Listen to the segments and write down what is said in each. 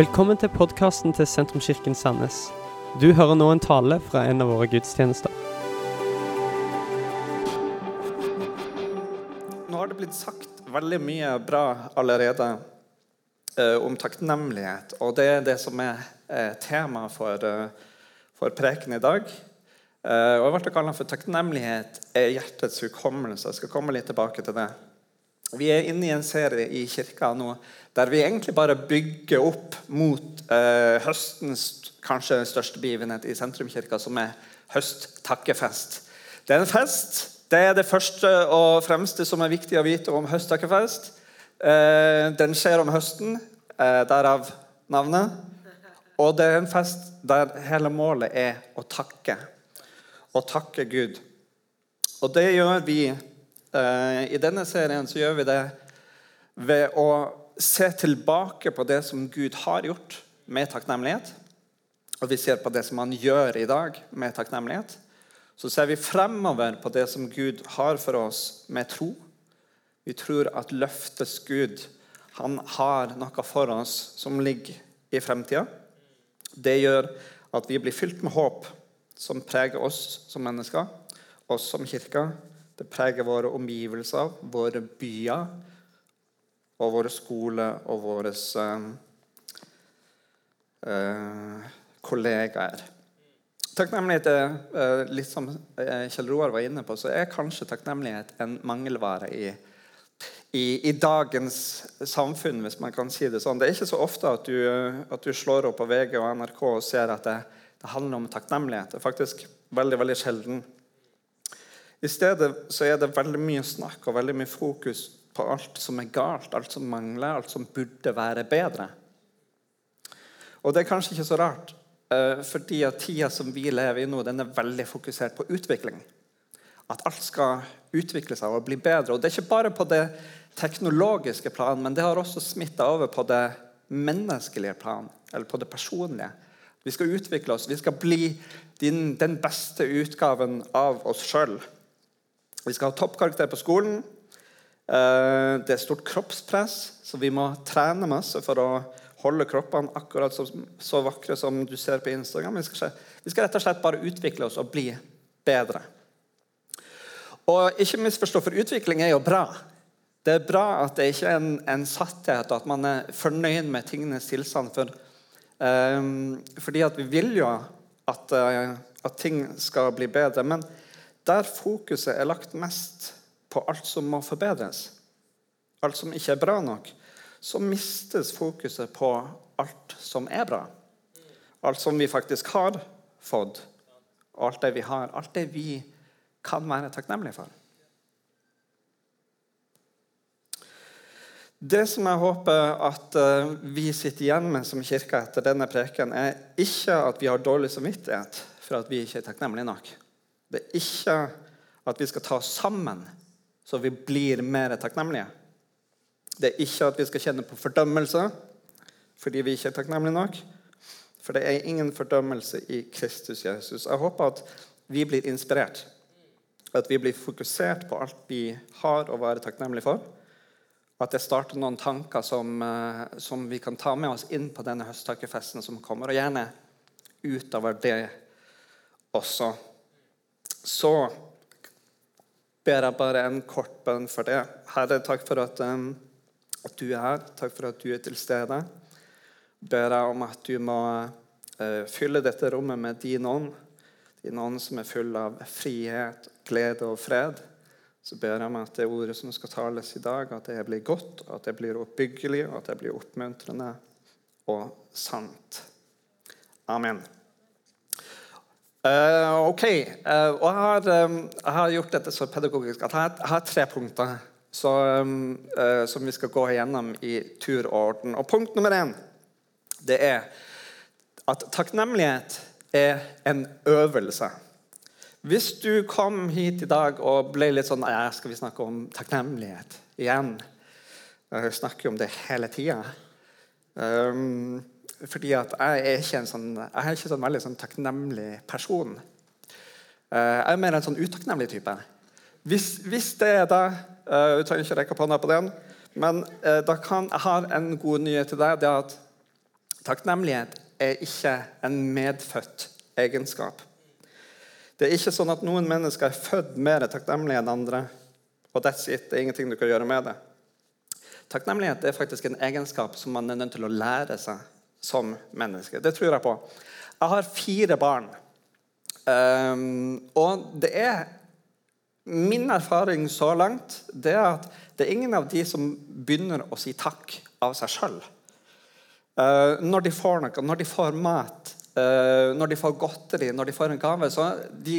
Velkommen til podkasten til Sentrumskirken Sandnes. Du hører nå en tale fra en av våre gudstjenester. Nå har det blitt sagt veldig mye bra allerede eh, om takknemlighet. Og det er det som er eh, tema for, eh, for preken i dag. Eh, og jeg ble kalt for 'Takknemlighet er hjertets hukommelse'. Jeg skal komme litt tilbake til det. Vi er inne i en serie i kirka nå der vi egentlig bare bygger opp mot eh, høstens kanskje største begivenhet i sentrumkirka, som er høsttakkefest. Det er en fest. Det er det første og fremste som er viktig å vite om høsttakkefest. Eh, den skjer om høsten, eh, derav navnet. Og det er en fest der hele målet er å takke. Å takke Gud. Og det gjør vi I denne serien så gjør vi det ved å se tilbake på det som Gud har gjort, med takknemlighet. Og vi ser på det som han gjør i dag, med takknemlighet. Så ser vi fremover på det som Gud har for oss, med tro. Vi tror at løftes Gud han har noe for oss som ligger i fremtida. Det gjør at vi blir fylt med håp som preger oss som mennesker, oss som kirke, det preger våre omgivelser, våre byer og våre skoler og våre uh, uh, kollegaer. Takknemlighet er uh, litt som Kjell Roar var inne på, så er kanskje takknemlighet en mangelvare i, i, i, dagens samfunn, hvis man kan si det sånn. Det er ikke så ofte at du, at du slår opp på VG og NRK og ser at det, det handler om takknemlighet. Det er faktisk veldig, veldig sjelden. I stedet så er det veldig mye snakk og veldig mye fokus på alt som er galt, alt som mangler, alt som burde være bedre. Og det er kanskje ikke så rart, eh, fordi at tida som vi lever i nå, den er veldig fokusert på utvikling. At alt skal utvikle seg og bli bedre. Og Det er ikke bare på det teknologiske plan, men det har også smitta over på det menneskelige plan, eller på det personlige. Vi skal utvikle oss, vi skal bli den, beste utgaven av oss sjøl. Vi skal ha toppkarakter på skolen. Eh, det er stort kroppspress, så vi må trene masse for å holde kroppene akkurat så, så vakre som du ser på Instagram. Vi skal, vi skal, rett og slett bare utvikle oss og bli bedre. Og ikke misforstå, for utvikling er jo bra. Det er bra at det ikke er en, en satthet, og at man er fornøyd med tingenes tilstand. For, um, fordi at vi vil jo at, uh, at ting skal bli bedre. Men der fokuset er lagt mest på alt som må forbedres, alt som ikke er bra nok, så mistes fokuset på alt som er bra. Alt som vi faktisk har fått, og alt det vi har. Alt det vi kan være takknemlige for. Det som jeg håper at eh, vi sitter igjen med som kirke etter denne preken, er ikke at vi har dårlig samvittighet for at vi ikke er takknemlige nok. Det er ikke at vi skal ta oss sammen så vi blir mer takknemlige. Det er ikke at vi skal kjenne på fordømmelse fordi vi ikke er takknemlige nok. For det er ingen fordømmelse i Kristus Jesus. Jeg håper at vi blir inspirert. At vi blir fokusert på alt vi har å være takknemlige for. At det starter noen tanker som, eh, som vi kan ta med oss inn på denne høsttakkefesten som kommer. Og gjerne utover det også så ber jeg bare en kort bønn for det. Herre, takk for at, um, at, du er her. Takk for at du er til stede. Ber jeg om at du må uh, fylle dette rommet med din ånd. Din ånd som er full av frihet, glede og fred. Så ber jeg om at det ordet som skal tales i dag, at det blir godt, at det blir oppbyggelig, at det blir oppmuntrende og sant. Amen. Uh, ok. Uh, og jeg har, um, jeg har, gjort dette så pedagogisk at jeg, jeg har tre punkter så, um, uh, som vi skal gå igjennom i turorden. Og punkt nummer én det er at takknemlighet er en øvelse. Hvis du kom hit i dag og ble litt sånn ja, Skal vi snakke om takknemlighet igjen? Jeg snakker jo om det hele tida. Um, fordi jeg er ikke en sånn, er ikke sånn veldig sånn takknemlig person. Eh, jeg er mer en sånn utakknemlig type. Hvis, hvis det er deg Du trenger ikke rekke opp hånda på den. Men uh, da kan, jeg har en god nyhet til deg. det er at Takknemlighet er ikke en medfødt egenskap. Det er ikke sånn at noen mennesker er født mer takknemlige enn andre. og that's it. Det er ingenting du kan gjøre med det. Takknemlighet er faktisk en egenskap som man er nødt til å lære seg som menneske. Det tror jeg på. Jeg har fire barn. Um, og det er Min erfaring så langt det er at det er ingen av de som begynner å si takk av seg sjøl. Uh, eh, når de får noe, når de får mat, uh, når de får godteri, når de får en gave så de,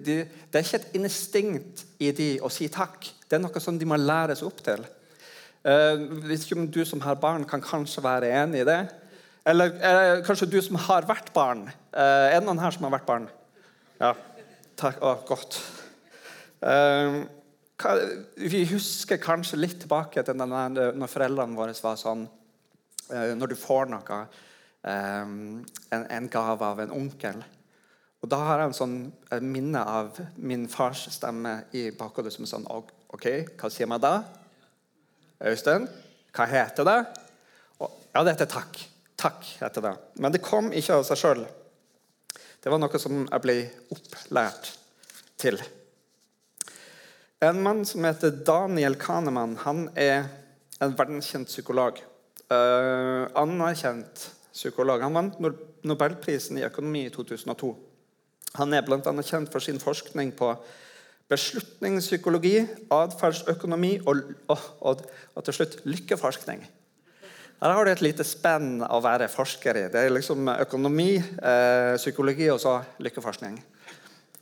de, Det er ikke et instinkt i de å si takk. Det er noe som de må læres opp til. Uh, hvis du som har barn, kan kanskje være enig i det. Eller uh, kanskje du som har vært barn. er det noen her som har vært barn? Ja. Takk. Å, godt. Uh, vi husker kanskje litt tilbake til denne, når foreldrene våre var sånn Når du får noe, en, en, gave av en onkel og Da har jeg en sånn en minne av min fars stemme i bakhodet som er sånn OK, hva sier man da? Øystein, hva heter det? Og, ja, det heter takk. Takk heter det. Men det kom ikke av seg sjøl. Det var noe som jeg ble opplært til. En mann som heter Daniel Kahneman, han er en verdenskjent psykolog. Uh, anerkjent psykolog. Han vant Nobelprisen i økonomi i 2002. Han er bl.a. kjent for sin forskning på beslutningspsykologi, atferdsøkonomi og, og, og, og til slutt lykkeforskning. Her har du et lite spenn å være forsker i. Det er liksom økonomi, eh, psykologi og så lykkeforskning.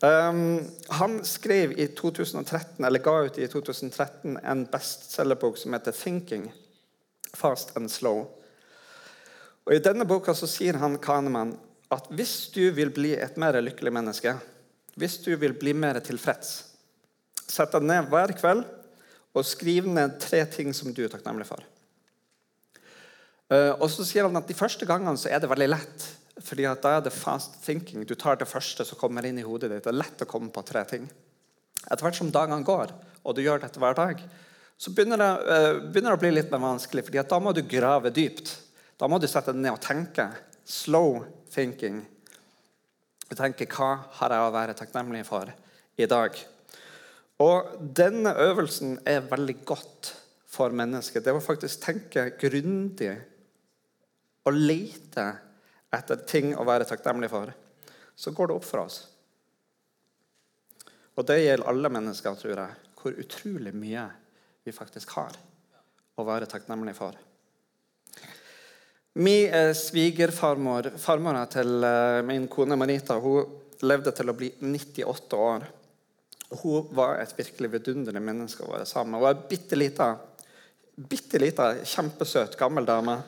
Um, han skrev i 2013, eller ga ut i 2013 en bestselgerbok som heter 'Thinking Fast and Slow'. Og I denne boka så sier han Kahneman at hvis du vil bli et mer lykkelig menneske, hvis du vil bli mer tilfreds, sett deg ned hver kveld og skriv ned tre ting som du er takknemlig for. Uh, og så sier han at De første gangene så er det veldig lett. fordi at Da er det fast thinking. Du tar det første som kommer inn i hodet ditt. Det er lett å komme på tre ting. Etter hvert som dagene går, og du gjør dette hver dag, så begynner det, uh, begynner det å bli litt mer vanskelig. fordi da må du grave dypt. Da må du sette deg ned og tenke. Slow thinking. Du tenker hva har jeg å være takknemlig for i dag? Og Denne øvelsen er veldig godt for mennesket. Det å faktisk tenke grundig og leter etter ting å være takknemlig for, så går det opp for oss. Og det gjelder alle mennesker, tror jeg, hvor utrolig mye vi faktisk har å være takknemlig for. Min eh, svigerfarmor, farmora til eh, min kone Marita, hun levde til å bli 98 år. Hun var et virkelig vidunderlig menneske å være sammen med. Hun er ei bitte lita, kjempesøt gammel dame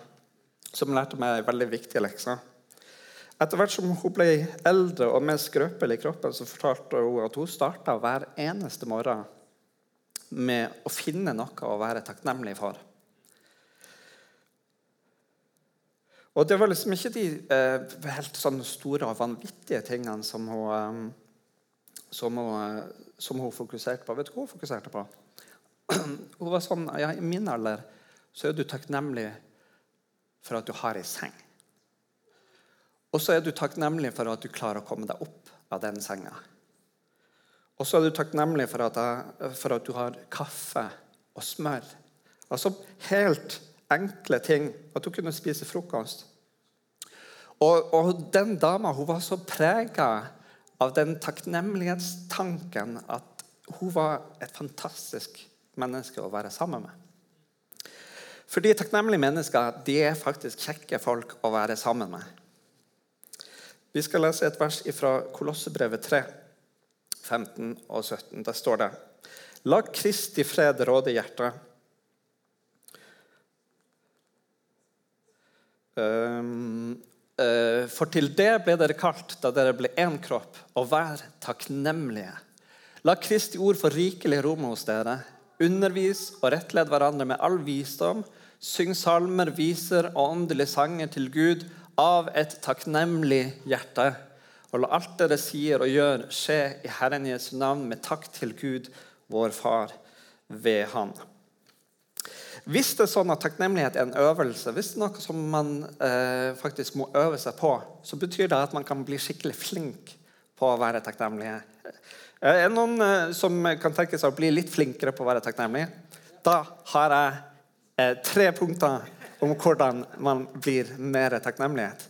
som lærte meg en veldig viktig lekse. Etter hvert som hun ble eldre og mer skrøpelig i kroppen, så fortalte hun at hun starta hver eneste morgen med å finne noe å være takknemlig for. Og Det var liksom ikke de eh, helt sånne store og vanvittige tingene som hun, eh, som, hun, eh, som hun, fokuserte på. Vet du hva hun fokuserte på? Hun var sånn ja, I min alder så er du takknemlig for at du har ei seng. Og så er du takknemlig for at du klarer å komme deg opp av den senga. Og så er du takknemlig for at, for at du har kaffe og smør. Altså helt enkle ting. At du kunne spise frokost. Og, og den dama hun var så prega av den takknemlighetstanken at hun var et fantastisk menneske å være sammen med. Fordi takknemlige mennesker de er faktisk kjekke folk å være sammen med. Vi skal lese et vers fra Kolossebrevet 3, 15 og 17. Der står det La Kristi fred råde i hjertet. Um, uh, for til det ble dere kalt da dere ble én kropp, og vær takknemlige. La Kristi ord få rikelig rom hos dere. Undervis og rettled hverandre med all visdom Syng salmer, viser og åndelige sanger til Gud av et takknemlig hjerte. Og la alt dere sier og gjør, skje i Herren Jesu navn med takk til Gud, vår Far, ved Han. hvis det er sånn at takknemlighet er en øvelse, hvis det er noe som man eh, faktisk må øve seg på, så betyr det at man kan bli skikkelig flink på å være takknemlig. Er det noen eh, som kan tenke seg å bli litt flinkere på å være takknemlig? Da har jeg eh, tre punkter om hvordan man blir mer takknemlighet.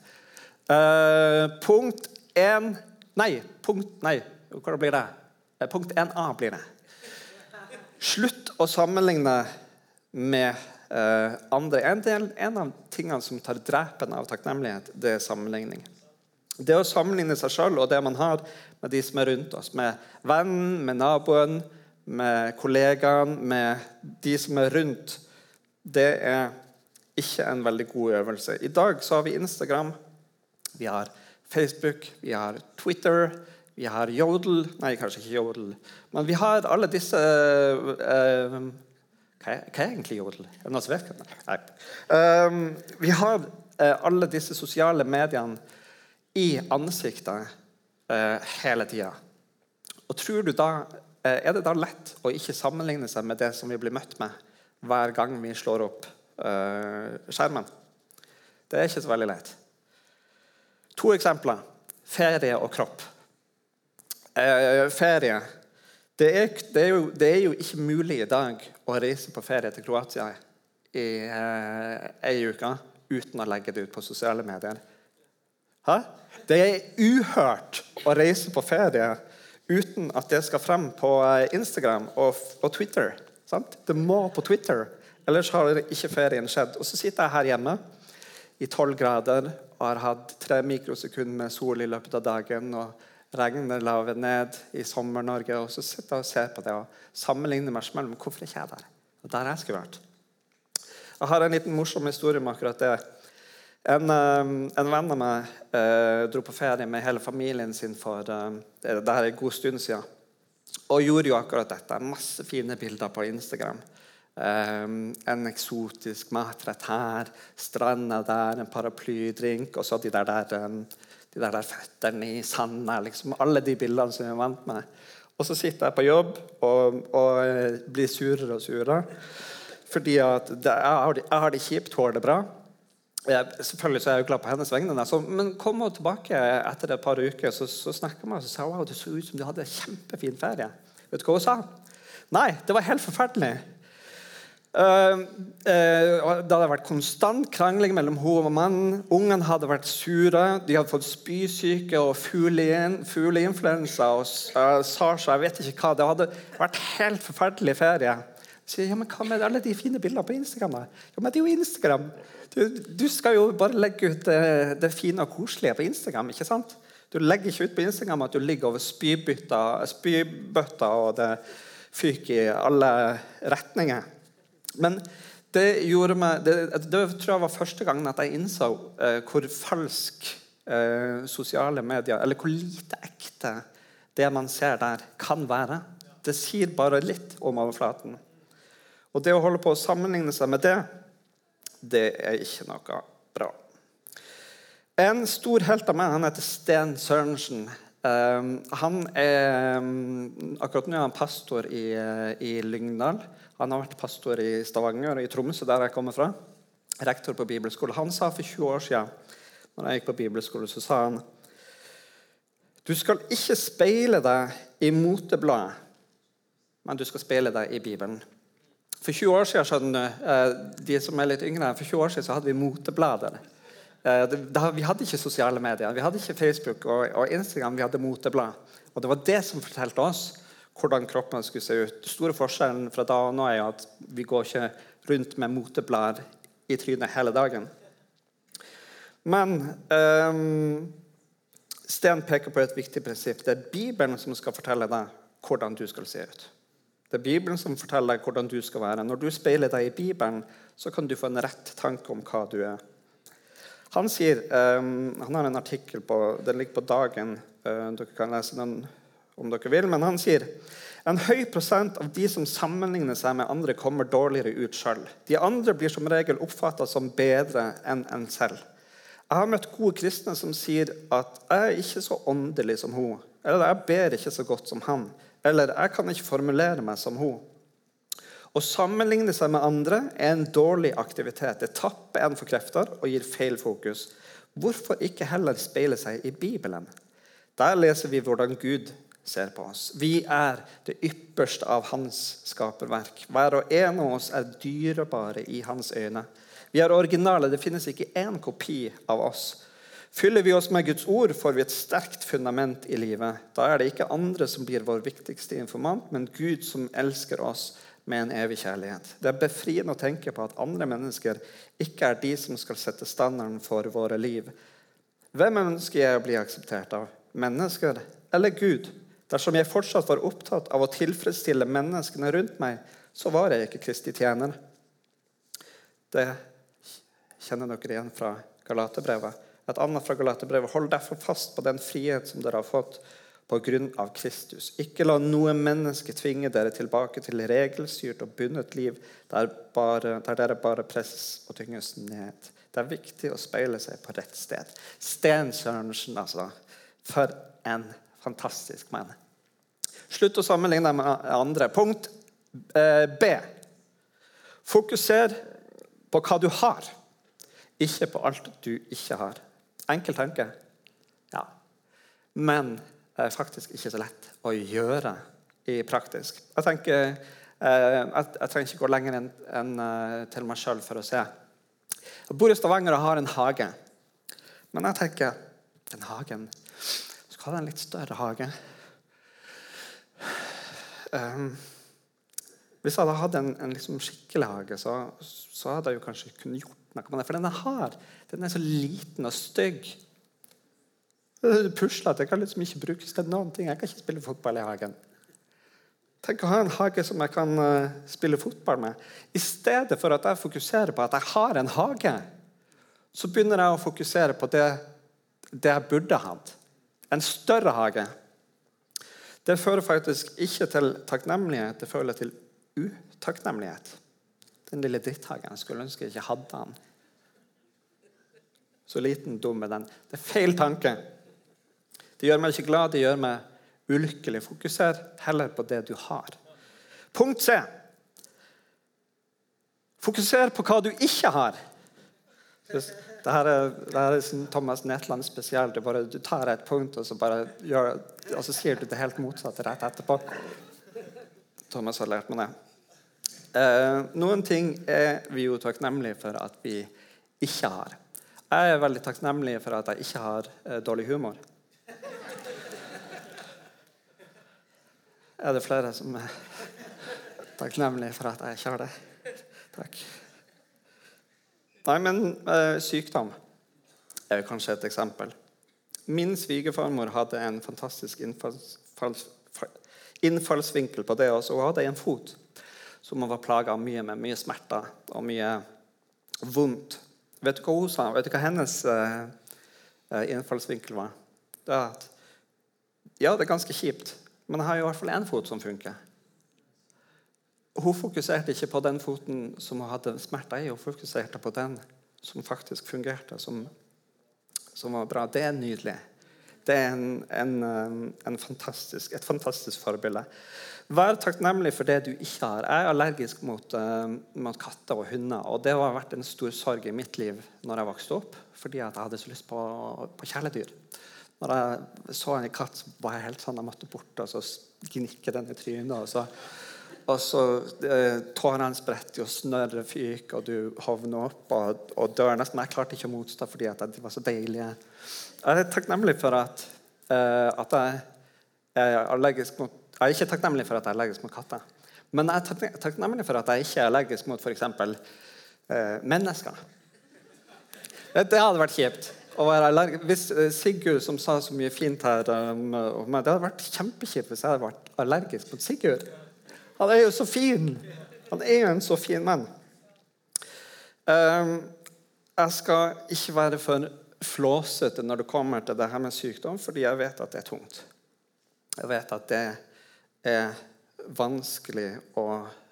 Eh, punkt én Nei, punkt Nei, hvordan blir det? Eh, punkt 1A blir det. Slutt å sammenligne med andre. En, del, en av tingene som tar drepen av takknemlighet, det er sammenligning. Det å sammenligne seg sjøl og det man har, med de som er rundt oss. Med vennen, med naboen, med kollegaen, med de som er rundt. Det er ikke en veldig god øvelse. I dag så har vi Instagram, vi har Facebook, vi har Twitter, vi har Jodel Nei, kanskje ikke Jodel. Men vi har alle disse uh, uh, hva, er, hva er, egentlig Jodel? Er det noen som vet? Nei. Um, vi har uh, alle disse sosiale mediene i ansiktet hele tida. Og tror du da, Er det da lett å ikke sammenligne seg med det som vi blir møtt med hver gang vi slår opp skjermen? Det er ikke så veldig lett. To eksempler. Ferie og kropp. Eh, ferie. Det er, det, er jo, det er, jo, ikke mulig i dag å reise på ferie til Kroatia i eh, ei uke uten å legge det ut på sosiale medier. Hæ? Det er uhørt å reise på ferie uten at det skal frem på eh, Instagram og, og Twitter. Sant? Det må på Twitter, ellers har ikke ferien skjedd. Og så sitter jeg her hjemme i tolv grader og har hatt tre mikrosekunder med sol i løpet av dagen. og Regnet laver ned i Sommer-Norge. Og så sitter jeg og ser på det og sammenligner meg mellom Hvorfor ikke jeg der? Og der jeg skulle vært. Jeg har en liten morsom historie med akkurat det. En, eh, en venn av meg eh, dro på ferie med hele familien sin for eh, det er en god stund siden. Og gjorde jo akkurat dette. Masse fine bilder på Instagram. Um, en eksotisk matrett her, stranda der, en paraplydrink, og så de der, der, um, de der, der føttene i sanda. Liksom, alle de bildene som jeg er vant med. Og så sitter jeg på jobb og, og uh, blir surere og surere. Fordi at det, jeg, har det, jeg, har det, kjipt, hun har det bra. Jeg, selvfølgelig så er jeg jo glad på hennes vegne. Så, men kom hun tilbake etter et par uker, så, så snakka vi og sa wow, det så ut som du hadde en kjempefin ferie. Vet du hva hun sa? Nei, det var helt forferdelig. Uh, uh, det hadde vært konstant krangling mellom hun og mannen. Ungene hadde vært sure. De hadde fått spysyke og fugleinfluensa og uh, SARS. Jeg vet ikke hva. Det hadde vært helt forferdelig ferie. Sier, ja, men Hva med alle de fine bildene på Instagram? Da? Ja, men Det er jo Instagram. Du, du skal jo bare legge ut det, det, fine og koselige på Instagram. ikke sant? Du legger ikke ut på Instagram at du ligger over spybøtta, og det fyker i alle retninger. Men det gjorde meg, det, det, tror jeg var første gangen at jeg innså eh, hvor falsk eh, sosiale medier Eller hvor lite ekte det man ser der, kan være. Det sier bare litt om overflaten. Og det å holde på å sammenligne seg med det, det er ikke noe. En stor helt av meg han heter Sten Sørensen. Um, han er Akkurat nå er han pastor i, i Lyngdal. Han har vært pastor i Stavanger og i Tromsø, der jeg kommer fra. Rektor på bibelskole. Han sa for 20 år siden når jeg gikk på bibelskole, så sa han Du skal ikke speile deg i motebladet, men du skal speile deg i Bibelen. For 20 år siden, skjønner eh, de som er litt yngre, for 20 år siden så hadde vi moteblader. Eh, vi hadde ikke sosiale medier, vi hadde ikke Facebook og Instagram. Vi hadde moteblad. Og det var det som fortalte oss hvordan kroppen skulle se ut. Store forskjellen fra da og nå er jo at vi går ikke rundt med moteblader i trynet hele dagen. Men um, Sten peker på et viktig prinsipp. Det er Bibelen som skal fortelle deg hvordan du skal se ut. Det er Bibelen som forteller deg hvordan du skal være. Når du speiler deg i Bibelen, så kan du få en rett tanke om hva du er. Han sier, um, han har en artikkel på, den ligger på dagen. Uh, dere kan lese den om dere vil, men han sier en høy prosent av de som sammenligner seg med andre, kommer dårligere ut sjøl. De andre blir som regel oppfatta som bedre enn en selv. Jeg har møtt gode kristne som sier at 'jeg er ikke så åndelig som hun', eller 'jeg ber ikke så godt som han', eller 'jeg kan ikke formulere meg som hun'. Å sammenligne seg med andre er en dårlig aktivitet. Det tapper en for krefter og gir feil fokus. Hvorfor ikke heller speile seg i Bibelen? Der leser vi hvordan Gud ser på oss. Vi er det ypperste av hans skaperverk. Hver og en av oss er dyrebare i hans øyne. Vi er originale. Det finnes ikke én kopi av oss. Fyller vi oss med Guds ord, får vi et sterkt fundament i livet. Da er det ikke andre som blir vår viktigste informant, men Gud som elsker oss med en evig kjærlighet. Det er befriende å tenke på at andre mennesker ikke er de som skal sette standarden for våre liv. Hvem ønsker jeg å bli akseptert av? Mennesker eller Gud? Dersom jeg fortsatt var opptatt av å tilfredsstille menneskene rundt meg, så var jeg ikke Kristi tjener. Det kjenner dere igjen fra Galaterbrevet. Et annet fra Galaterbrevet. Hold derfor fast på den frihet som dere har fått av Kristus. Ikke la noe menneske tvinge dere tilbake til regelstyrt og bundet liv der, bare, der dere bare presses og tynges ned. Det er viktig å speile seg på rett sted. Sten Sørensen, altså. For en fantastisk mann. Slutt å sammenligne deg med andre. Punkt eh, B. Fokuser på hva du har, ikke på alt du ikke har. Enkel tanke. Ja. Men er faktisk ikke så lett å gjøre i praktisk. Jeg tenker, eh, jeg, jeg trenger ikke gå lenger enn en, eh, til meg sjøl for å se. Jeg bor i Stavanger og har en hage. Men jeg tenker den hagen Skal ha en litt større hage. Um, hvis jeg hadde hatt en, en liksom skikkelig hage, så, så, hadde jeg kanskje kunnet gjort noe med det. For den jeg har, den er så liten og stygg. Puslete. Jeg kan liksom ikke brukes til noen ting. Jeg kan ikke spille fotball i hagen. Tenk å ha en hage som jeg kan uh, spille fotball med. I stedet for at jeg fokuserer på at jeg har en hage, så begynner jeg å fokusere på det, det jeg burde hatt. En større hage. Det fører faktisk ikke til takknemlighet, det fører til utakknemlighet. Den lille dritthagen. Jeg skulle ønske jeg ikke hadde den. Så liten, dum er den. Det er feil tanke. Det gjør meg ikke glad, det gjør meg ulykkelig. Fokuser heller på det du har. Punkt C. Fokuser på hva du ikke har. Dette er, det er sånn Thomas Netland spesielt. Bare, du tar et punkt, og så, gjør, og så sier du det helt motsatte rett etterpå. Thomas har lært meg det. Eh, noen ting er vi jo takknemlige for at vi ikke har. Jeg er veldig takknemlig for at jeg ikke har eh, dårlig humor. Er det flere som er takknemlige for at jeg ikke har det. Takk. Nei, men eh, sykdom er kanskje et eksempel. Min svigerfarmor hadde en fantastisk innfalls, innfallsvinkel på det. Også. Hun hadde en fot som hun var plaga mye med. Mye smerter og mye vondt. Vet du hva hun sa? Vet du hva hennes eh, eh innfallsvinkel var? Det at ja, det er ganske kjipt, men jeg har i hvert fall én fot som funker. Hun fokuserte ikke på den foten som hun hadde smerter i, hun fokuserte på den som faktisk fungerte, som, som var bra. Det er nydelig. Det er en, en, um, en fantastisk, et fantastisk forbilde. Vær takknemlig for det du ikke har. Jeg er allergisk mot, uh, mot, katter og hunder. og Det har vært en stor sorg i mitt liv når jeg vokste opp, fordi jeg hadde så lyst på, på kjæledyr. Når jeg så en katt, var jeg helt sånn jeg måtte bort og så gnikke den i trynet. Og så, og så eh, tårene spretter, og snørret fyker, og du hovner opp og, og dør nesten. Jeg klarte ikke å motstå fordi at de var så deilige. Jeg er takknemlig for at, eh, at jeg, er allergisk mot Jeg er ikke takknemlig for at jeg er allergisk mot katter. Men jeg er takknemlig for at jeg ikke er allergisk mot f.eks. Eh, mennesker. Det hadde vært kjipt å være allergisk. Hvis eh, Sigurd, som sa så mye fint her um, om meg Det hadde vært kjempekjipt hvis jeg hadde vært allergisk mot Sigurd. Han er jo så fin! Han er jo en så fin mann. Um, jeg skal ikke være for flåsete når det kommer til det her med sykdom, fordi jeg vet at det er tungt. Jeg vet at det er vanskelig å,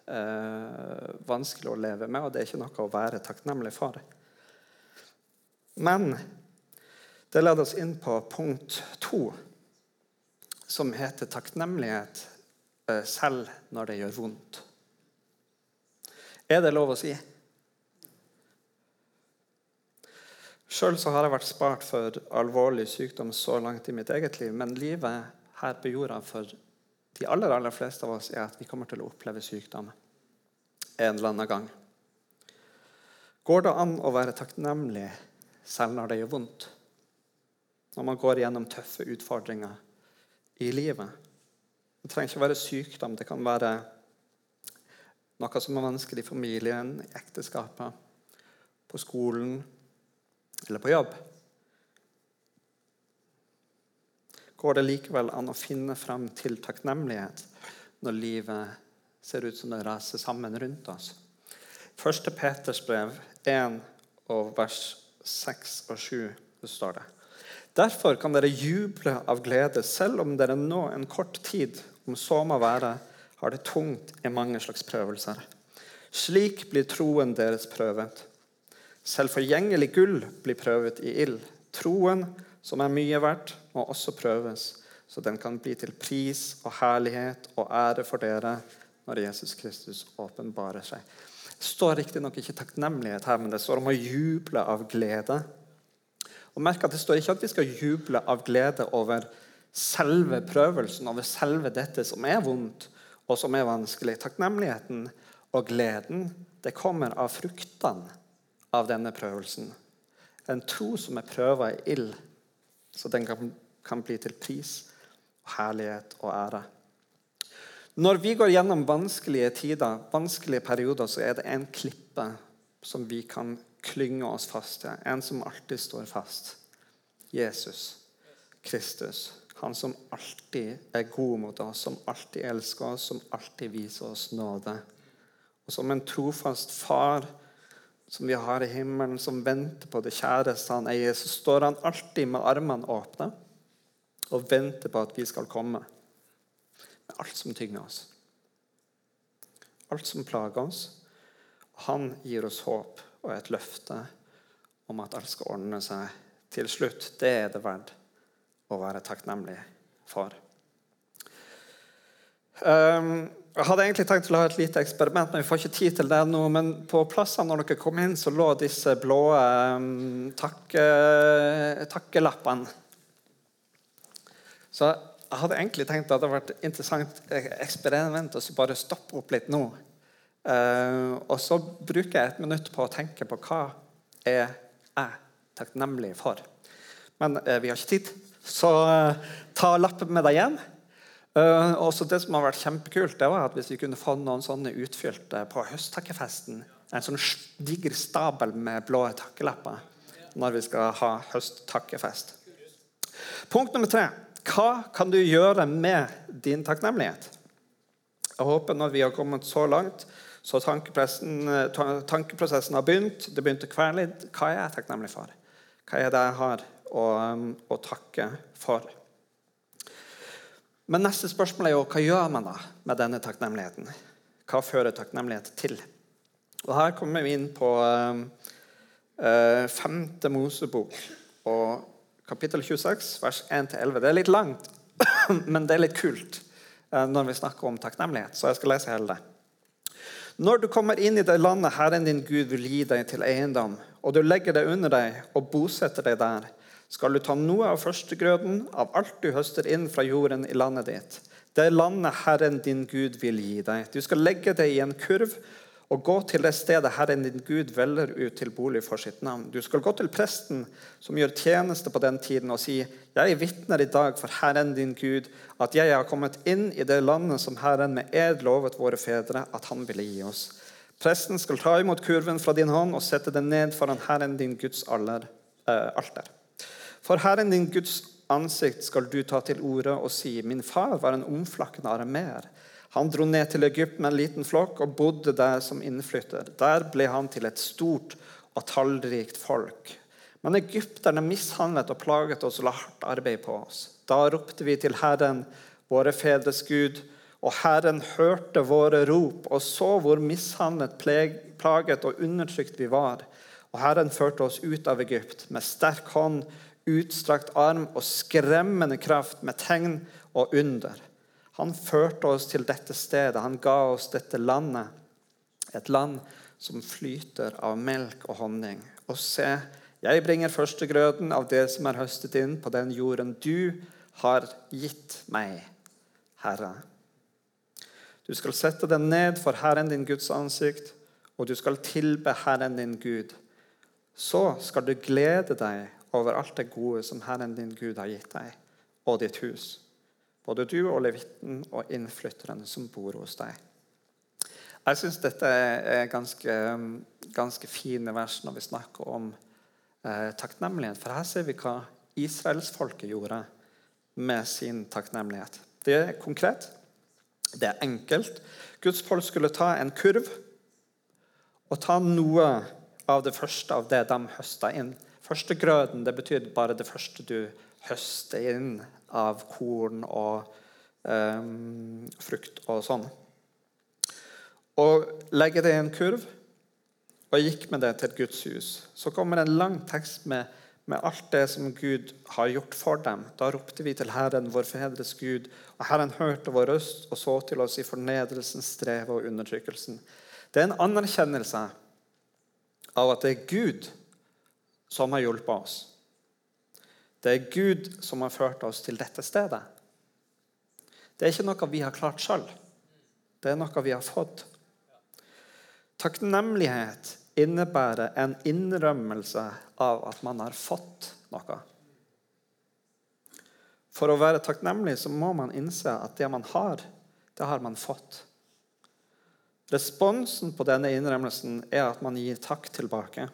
uh, vanskelig å leve med, og det er ikke noe å være takknemlig for. Men det leder oss inn på punkt to, som heter takknemlighet eh, selv når det gjør vondt. Er det lov å si? Sjøl har jeg vært spart for alvorlig sykdom så langt i mitt eget liv, men livet her på jorda for de aller, aller fleste av oss er at vi kommer til å oppleve sykdom en eller annen gang. Går det an å være takknemlig selv når det gjør vondt? Når man går gjennom tøffe utfordringer i livet? Det trenger ikke være sykdom. Det kan være noe som er vanskelig i familien, i ekteskapet, på skolen eller på jobb. Går det likevel an å finne frem til takknemlighet når livet ser ut som det raser sammen rundt oss? 1. Peters brev 1 og vers 6 og 7 det står det. Derfor kan dere juble av glede, selv om dere nå en kort tid, om så må være, har det tungt i mange slags prøvelser. Slik blir troen deres prøvet. Selv forgjengelig gull blir prøvet i ild. Troen, som er mye verdt, må også prøves, så den kan bli til pris og herlighet og ære for dere når Jesus Kristus åpenbarer seg. Det står riktignok ikke takknemlighet her, men det står om å juble av glede. Og merk at Det står ikke at vi skal juble av glede over selve prøvelsen, over selve dette som er vondt og som er vanskelig. Takknemligheten og gleden det kommer av fruktene av denne prøvelsen. En tro som er prøva i ild, så den kan, kan bli til pris, herlighet og ære. Når vi går gjennom vanskelige tider, vanskelige perioder, så er det en klippe som vi kan klynge oss fast til. En som alltid står fast. Jesus Kristus. Han som alltid er god mot oss, som alltid elsker oss, som alltid viser oss nåde. Og som en trofast far som vi har i himmelen, som venter på det kjæreste han eier, så står han alltid med armene åpne og venter på at vi skal komme. Med alt som tynger oss. Alt som plager oss. Han gir oss håp og et løfte om at alt skal ordne seg til slutt. Det er det verdt å være takknemlig for. Um, jeg hadde egentlig tenkt å ha et lite eksperiment, men vi får ikke tid til det nå. Men på plassene når dere kom inn, så lå disse blå um, takke, takkelappene. Så jeg hadde egentlig tenkt at det hadde vært interessant eksperiment å bare stoppe opp litt nå. Uh, og så bruker jeg et minutt på å tenke på hva er jeg takknemlig for. Men uh, vi har ikke tid, så uh, ta lappen med deg hjem. Uh, også det som har vært kjempekult, det var at hvis vi kunne få noen sånne utfylte på høsttakkefesten En sånn diger stabel med blå takkelapper når vi skal ha høsttakkefest. Punkt nummer tre. Hva kan du gjøre med din takknemlighet? Jeg håper når vi har kommet så langt, så tankeprosessen har begynt. Det begynte å kvele litt. Hva er jeg takknemlig for? Hva er det jeg har å, å takke for? Men neste spørsmål er jo hva gjør man da med denne takknemligheten? Hva fører takknemlighet til? Og Her kommer vi inn på uh, femte Mosebok og kapittel 26, vers 1-11. Det er litt langt, men det er litt kult uh, når vi snakker om takknemlighet. Så jeg skal lese hele det. Når du kommer inn i det landet Herren din Gud vil gi deg til eiendom, og du legger det under deg og bosetter deg der, skal du ta noe av førstegrøden av alt du høster inn fra jorden i landet ditt. Det er landet Herren din Gud vil gi deg. Du skal legge det i en kurv og gå til det stedet Herren din Gud velger ut til bolig for sitt navn. Du skal gå til presten som gjør tjeneste på den tiden, og si:" Jeg vitner i dag for Herren din Gud at jeg har kommet inn i det landet som Herren med ed lovet våre fedre at han ville gi oss. Presten skal ta imot kurven fra din hånd og sette den ned foran Herren din Guds alter. Eh, for Herren din Guds ansikt skal du ta til orde og si:" Min far var en omflakkende arameer. Han dro ned til Egypt med en liten flokk og bodde der som innflytter. Der ble han til et stort og tallrikt folk. Men egypterne mishandlet og plaget oss og la hardt arbeid på oss. Da ropte vi til Herren, våre fedres Gud, og Herren hørte våre rop og så hvor mishandlet, plaget og undertrykt vi var. Og Herren førte oss ut av Egypt med sterk hånd utstrakt arm og skremmende kraft med tegn og under. Han førte oss til dette stedet, han ga oss dette landet. et land som flyter av melk og honning. Og se, jeg bringer førstegrøden av det som er høstet inn på den jorden du har gitt meg, Herre. Du skal sette den ned for Herren din Guds ansikt, og du skal tilbe Herren din Gud. Så skal du glede deg over alt det gode som Herren din Gud har gitt deg, og ditt hus, både du og levitten og innflytteren som bor hos deg. Jeg syns dette er ganske, ganske fine vers når vi snakker om eh, takknemlighet. For her ser vi hva israelsfolket gjorde med sin takknemlighet. Det er konkret, det er enkelt. Guds folk skulle ta en kurv og ta noe av det første av det de høsta inn. Førstegrøden det betyr bare det første du høster inn av korn og um, frukt og sånn og legger det i en kurv og gikk med det til Guds hus. Så kommer en lang tekst med, med, alt det som Gud har gjort for dem. Da ropte vi til Herren, vår fedres Gud, og Herren hørte vår røst og så til oss i fornedrelsen, strevet og undertrykkelsen. Det er en anerkjennelse av at det er Gud som har hjulpet oss. Det er Gud som har ført oss til dette stedet. Det er ikke noe vi har klart sjøl. Det er noe vi har fått. Takknemlighet innebærer en innrømmelse av at man har fått noe. For å være takknemlig så må man innse at det man har, det har man fått. Responsen på denne innrømmelsen er at man gir takk tilbake.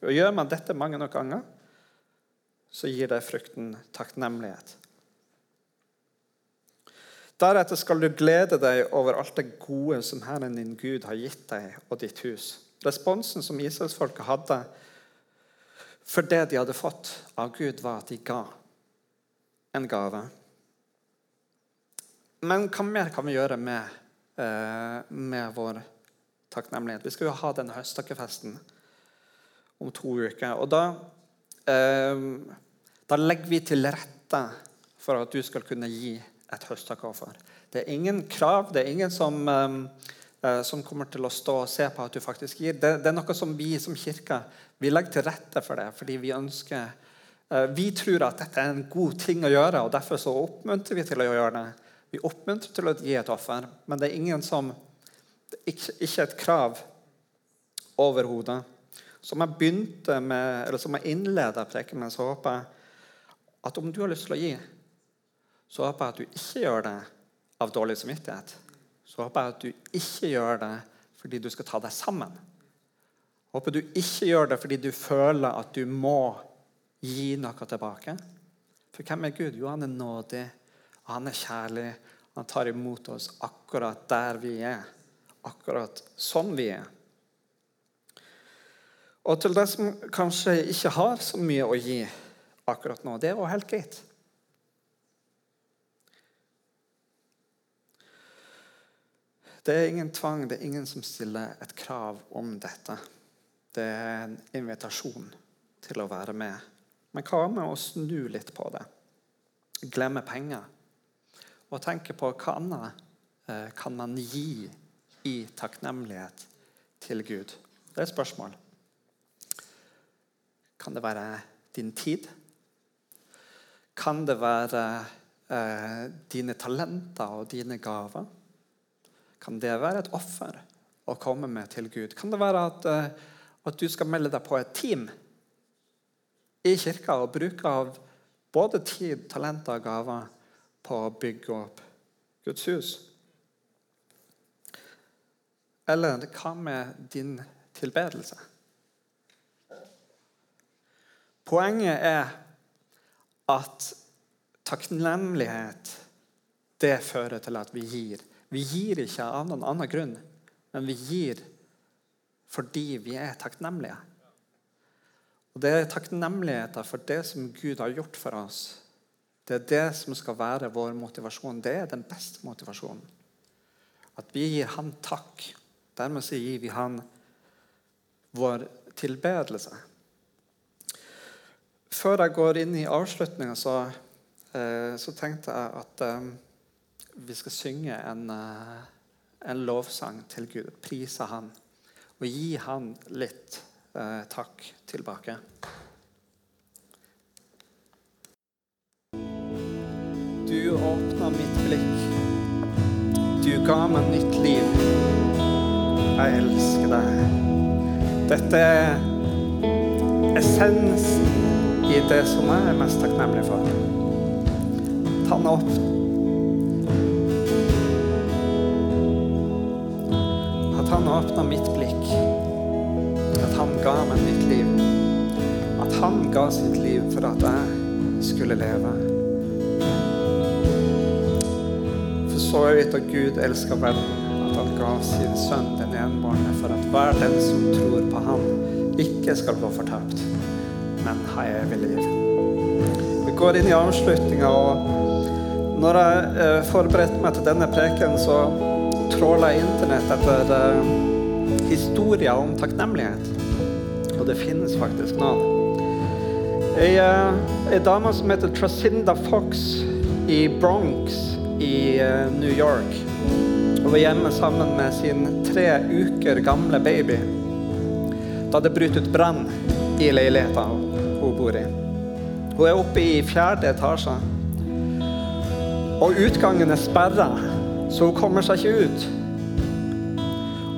Og Gjør man dette mange nok ganger, så gir det frukten takknemlighet. Deretter skal du glede deg over alt det gode som Herren din Gud har gitt deg og ditt hus. Responsen som Israelsfolket hadde for det de hadde fått av Gud, var at de ga en gave. Men hva mer kan vi gjøre med, eh, med vår takknemlighet? Vi skal jo ha denne høsttakkefesten om to uker. Og da, da legger vi til rette for at du skal kunne gi et høstakoffer. Det er ingen krav, det er ingen som, um, uh, som, kommer til å stå og se på at du faktisk gir. Det, det, er noe som vi som kirke vi legger til rette for det, fordi vi ønsker uh, Vi tror at dette er en god ting å gjøre, og derfor så oppmuntrer vi til å gjøre det. Vi oppmuntrer til å gi et offer, men det er ingen som ikke, ikke et krav overhodet. Som jeg begynte med, eller som jeg innleda preken med, så håper jeg at om du har lyst til å gi så håper jeg at du ikke gjør det av dårlig samvittighet. Så håper jeg at du ikke gjør det fordi du skal ta deg sammen. Håper du ikke gjør det fordi du føler at du må gi noe tilbake. For hvem er Gud? Jo, han er nådig, og han er kjærlig. Han tar imot oss akkurat der vi er. Akkurat sånn vi er. Og til de som kanskje ikke har så mye å gi akkurat nå, det er jo helt greit. Det er ingen tvang, det er ingen som stiller et krav om dette. Det er en invitasjon til å være med. Men hva med å snu litt på det? Glemme penger. Og tenke på hva annet eh, kan man gi i takknemlighet til Gud? Det er et spørsmål. Kan det være din tid? Kan det være eh, dine talenter og dine gaver? Kan det være et offer å komme med til Gud? Kan det være at, eh, at du skal melde deg på et team i kirka og bruke av både tid, talenter og gaver på å bygge opp Guds hus? Eller hva med din tilbedelse? Poenget er at takknemlighet det fører til at vi gir. Vi gir ikke av noen annen grunn, men vi gir fordi vi er takknemlige. Og Det er takknemligheten for det som Gud har gjort for oss. Det er det som skal være vår motivasjon. Det er den beste motivasjonen. At vi gir Han takk. Dermed gir vi Han vår tilbedelse. Før jeg går inn i avslutninga, så, eh, så, tenkte jeg at eh, vi skal synge en, eh, en lovsang til Gud. Prise Han. Og gi Han litt takk tilbake. Du åpna mitt blikk. Du ga meg nytt liv. Jeg elsker deg. Dette er essensen i det som jeg er mest takknemlig for. Han åpner At han åpna mitt blikk. At han ga meg nytt liv. At han ga sitt liv for at jeg skulle leve. For så vidt at Gud elska verden, at han ga sin sønn den enbårne, for at hver den som tror på ham, ikke skal gå fortapt, men har evig liv. Vi går inn i avslutninga, og når jeg eh, forberedte meg til denne preken, så tråla jeg internett etter eh, historier om takknemlighet. Og det finnes faktisk noen. Ei, ei dame som heter Tracinda Fox i Bronx i eh, New York. Hun var hjemme sammen med sin tre uker gamle baby da det brøt ut brann i leiligheten hun bor i. Hun er oppe i fjerde etasje. Og utgangen er sperra, så hun kommer seg ikke ut.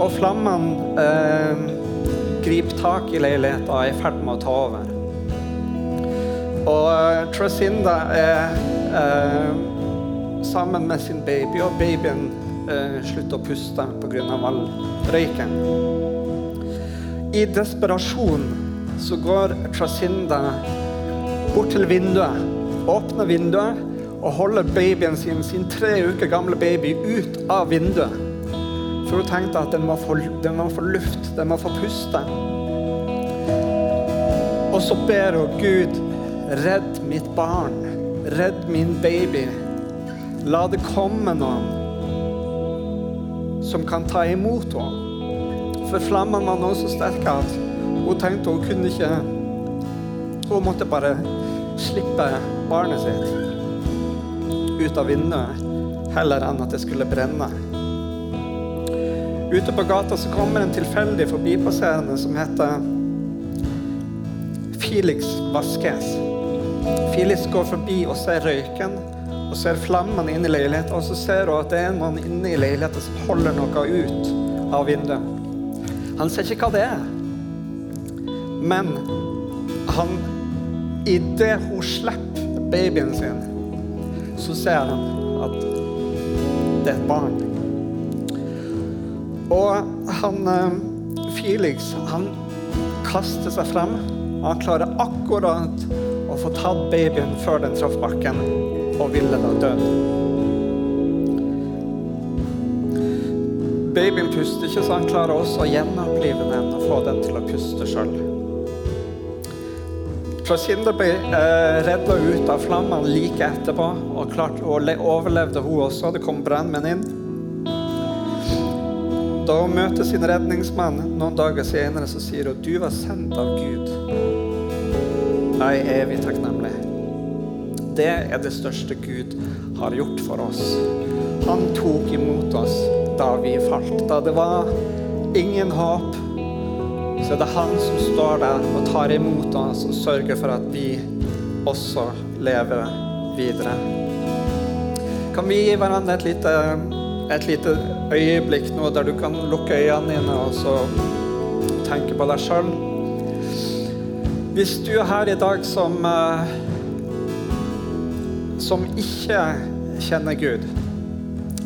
Og flammene eh, griper tak i leiligheten og er i ferd med å ta over. Og eh, Tracinda er eh, sammen med sin baby, og babyen eh, slutter å puste pga. all røyken. I desperasjon så går Tracinda bort til vinduet, åpner vinduet og holder babyen sin, sin tre uker gamle baby, ut av vinduet. For hun tenkte at den må få, den må få luft, den må få puste. Og så ber hun Gud, redd mitt barn, redd min baby. La det komme noen som kan ta imot henne. For flammene var nå så sterke at hun tenkte hun kunne ikke Hun måtte bare slippe barnet sitt ut av vinduet heller enn at det skulle brenne. Ute på gata så kommer en tilfeldig forbipasserende som heter Felix Vasques. Felix går forbi og ser røyken og ser flammene inne i leiligheten, og så ser hun at det er noen inne i leiligheten som holder noe ut av vinduet. Han ser ikke hva det er, men han Idet hun slipper babyen sin, så ser han at det er et barn. Og han eh, Felix, han kaster seg frem. Han klarer akkurat å få tatt babyen før den traff bakken og ville da dø. Babyen puster ikke, så han klarer også å gjenopplive den og få den til å puste sjøl. Tracinda ble eh, redda ut av flammene like etterpå, og, klart, og overlevde hun også. Det kom brannmenn inn. Da hun møter sin redningsmann noen dager senere, så sier hun du var sendt av Gud. Jeg er evig takknemlig. Det er det største Gud har gjort for oss. Han tok imot oss da vi falt. Da det var ingen håp, så er det han som står der og tar imot oss og sørger for at vi også lever videre. Kan vi gi hverandre et lite, et lite øyeblikk nå der du kan lukke øynene dine og så tenke på deg sjøl? Hvis du er her i dag som, eh, som ikke kjenner Gud,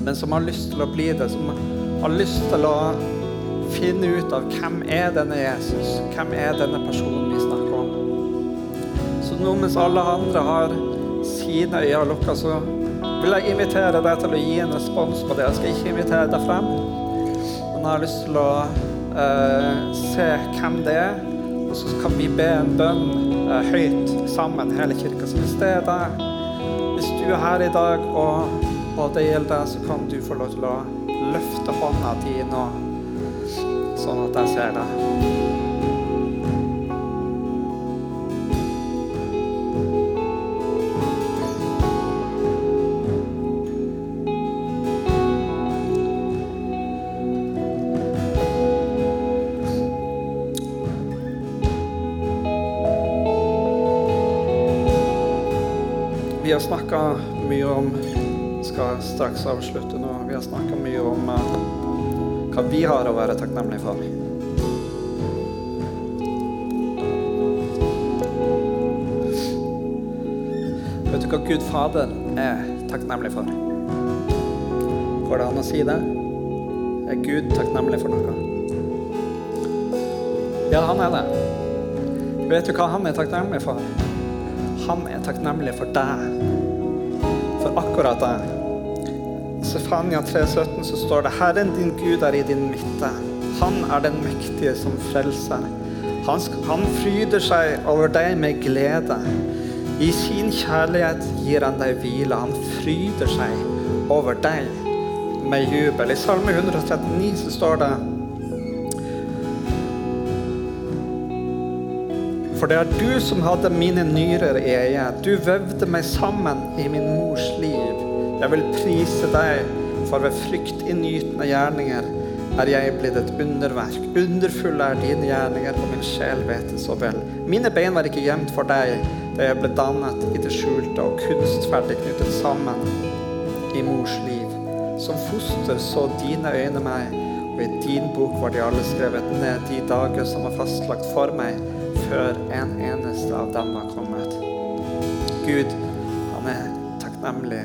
men som har lyst til å bli det, som har lyst til å finne ut av hvem er denne Jesus, hvem er denne personen vi snakker om. Så nå mens alle andre har sine øyne lukka, så vil jeg invitere deg til å gi en respons på det. Jeg skal ikke invitere deg frem, men jeg har lyst til å uh, se hvem det er, og så kan vi be en bønn uh, høyt sammen, hele kirka. Det er deg, hvis du er her i dag og og det gjelder deg, så kan du få lov til å løfte hånda di nå, sånn at jeg ser deg. Vi har snakka mye om Skal straks avslutte nå. Vi har snakka mye om eh, hva vi har å være takknemlige for. Vet du hva Gud Fader er takknemlig for? Går det an å si det? Er Gud takknemlig for noe? Ja, han er det. Vet du hva han er takknemlig for? Han er takknemlig for deg. For akkurat deg. Sefania 3,17 så står det Herren din Gud er i din midte. Han er den mektige som frelser. Han, han fryder seg over deg med glede. I sin kjærlighet gir han deg hvile. Han fryder seg over deg med jubel. I Salme 139 så står det For det er du som hadde mine nyrer i eie. Du vevde meg sammen i min mors liv. Jeg vil prise deg, for ved fryktinngytende gjerninger er jeg blitt et underverk. Underfulle er dine gjerninger, og min sjel vet det så vel. Mine bein var ikke gjemt for deg da jeg ble dannet i det skjulte og kunstferdig knyttet sammen i mors liv. Som foster så dine øyne meg, og i din bok var de alle skrevet ned de dager som var fastlagt for meg, før en eneste av dem var kommet. Gud, han er takknemlig